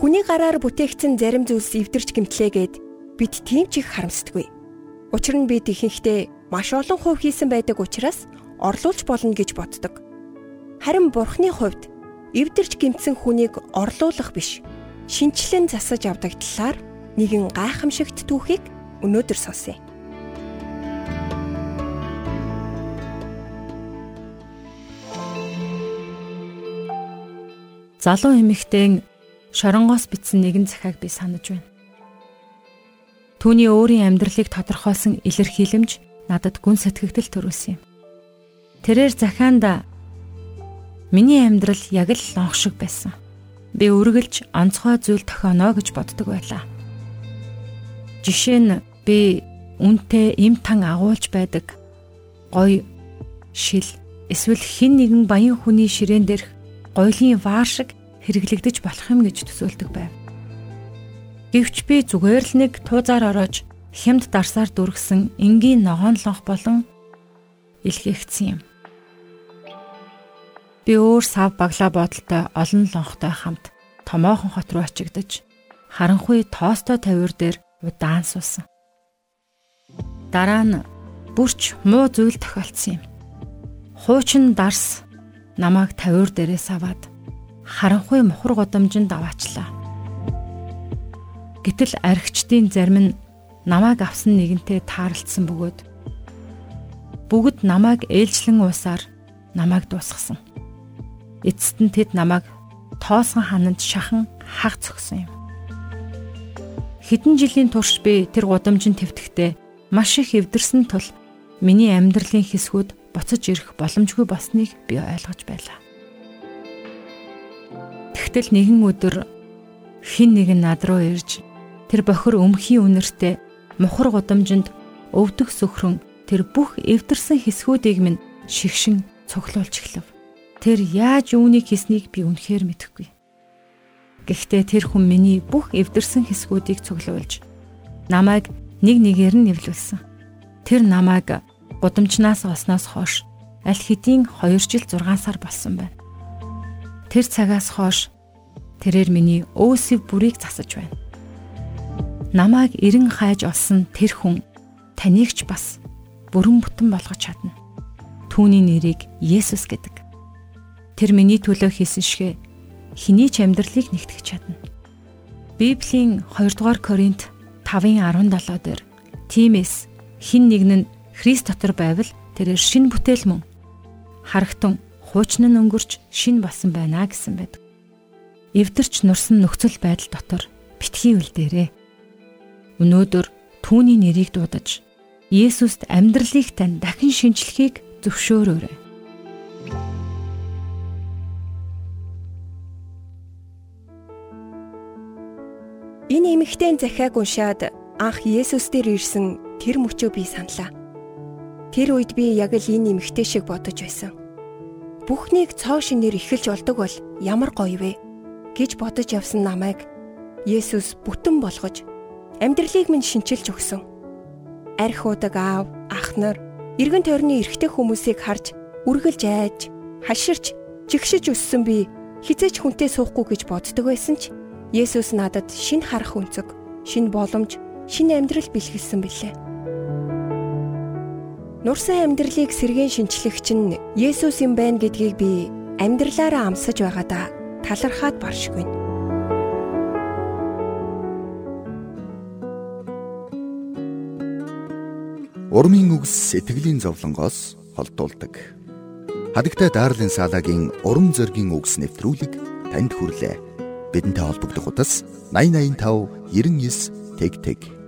Хүний гараар бүтээгдсэн зарим зүйлс эвдэрч гимтлээгээд бид тийм ч их харамсдаггүй. Учир нь бид ихэнхдээ маш олон хувь хийсэн байдаг учраас орлуулж болно гэж боддог. Харин Бурхны хувьд эвдэрч гимтсэн хүнийг орлуулах биш, шинчлэн засаж авдаг талаар нэгэн гайхамшигт түүхийг өнөөдөр сонсъё. Залуу эмэгтэйн шоронгоос бичсэн нэгэн захааг би санаж байна. Түүний өөрийн амьдралыг тодорхойлсон илэрхийлэмж надад гүн сэтгэгдэл төрүүлсэн юм. Тэрээр захаанда миний амьдрал яг л лонх шиг байсан. Би үргэлж онцгой зүйл тохионоо гэж боддог байлаа. Жишээ нь би үнтэй им тан агуулж байдаг гой шил эсвэл хин нэгэн баян хүний ширээн дээрх гоёлын ваар шиг хэрэглэгдэж болох юм гэж төсөөлдөг байв. Гэвч би зүгээр л нэг туузаар ороож хямд дарсаар дүргсэн энгийн ногоон лонх болон илгээгдсэн юм. Би өөр сав баглаа бодолтой олон лонхтой хамт томоохон хот руу очигдож харанхуй тоостой тавиур дээр удаан суусан. Дараа нь бүрч муу зүйл тохиолдсон юм. Хуучин дарс намайг тавиур дээрээс аваад харанхуй мухар гудамжинд аваачлаа. Гэтэл архичдын зарим нь намайг авсан нэгэнтэй таарлцсан бөгөөд бүгд намайг ээлжлэн уусаар намайг дуусгасан. Эцэст нь тэд намайг тоосон хананд шахан хаг цогсон юм. Хэдэн жилийн турш би тэр гудамжинд твтгэхдээ маш их эвдэрсэн тул миний амьдралын хэсгүүд буцаж ирэх боломжгүй болсныг би ойлгож байлаа. Тэгтэл нэгэн өдөр хин нэг нь над руу ирж тэр бохир өмхийн үнэртэй мухар гудамжинд өвдөх сөхрөн тэр бүх эвдэрсэн хэсгүүдийг минь шигшин цоглуулж эхлэв. Тэр яаж үүнийг хийснийг би үнэхээр мэдэхгүй. Гэхдээ тэр хүн миний бүх эвдэрсэн хэсгүүдийг цуглуулж намайг нэг нэгээр нь нэвлүүлсэн. Тэр намайг гудамжнаас осноос хойш аль хэдийн 2 жил 6 сар болсон байна. Тэр цагаас хойш тэрээр миний өөсөв бүрийг засаж байна. Намайг эрен хайж олсон тэр хүн таныг ч бас бүрэн бүтэн болгож чадна. Түүний нэрийг Есүс гэдэг. Тэр миний төлөө хийсэн шигэ хэний ч амьдралыг нэгтгэж чадна. Библийн 2 дугаар Коринт 5:17 дээр Тимээс хин нэгэн нь Христ дотор байвал тэрээр шин бүтээл мөн. Харагтун хуучны өнгөрч шин болсон байна гэсэн байдаг. Эвдэрч нурсан нөхцөл байдал дотор битгий үлдээрээ. Өнөөдөр түүний нэрийг дуудаж Есүст амьдралыг тань дахин шинчлэхийг зөвшөөрөөрэй. Энэ эмэгтэй захиаг уншаад анх Есүс дээр ирсэн тэр мөчөө би саналаа. Тэр үед би яг л энэ эмэгтэй шиг бодож байсан. Бүхнийг цоо шинээр эхэлж олдог бол ямар гоё вэ гэж бодож явсан намайг Есүс бүтэн болгож амьдралыг минь шинчилж өгсөн. Арх удаг аав, ах нар, эргэн тойрны эрэгтэй хүмүүсийг харж үргэлж айж, хаширч, жигшиж өссөн би хизээч хүнтэй суухгүй гэж боддог байсан ч Есүс надад шин харах өнцөг, шин боломж, шин амьдрал бэлгэлсэн билээ. Нурсан амьдралыг сэргэн шинчлэгч нь Есүс юм байна гэдгийг би амьдралаараа амсаж байгаадаа талархаад баршгүй. Урмын үгс сэтгэлийн зовлонгоос холдуулдаг. Хадагтай Дарлин Салагийн урам зоригийн үгс нэвтрүүлэг танд хүрлээ. Бидэнтэй холбогдох утас 8085 99 тэг тэг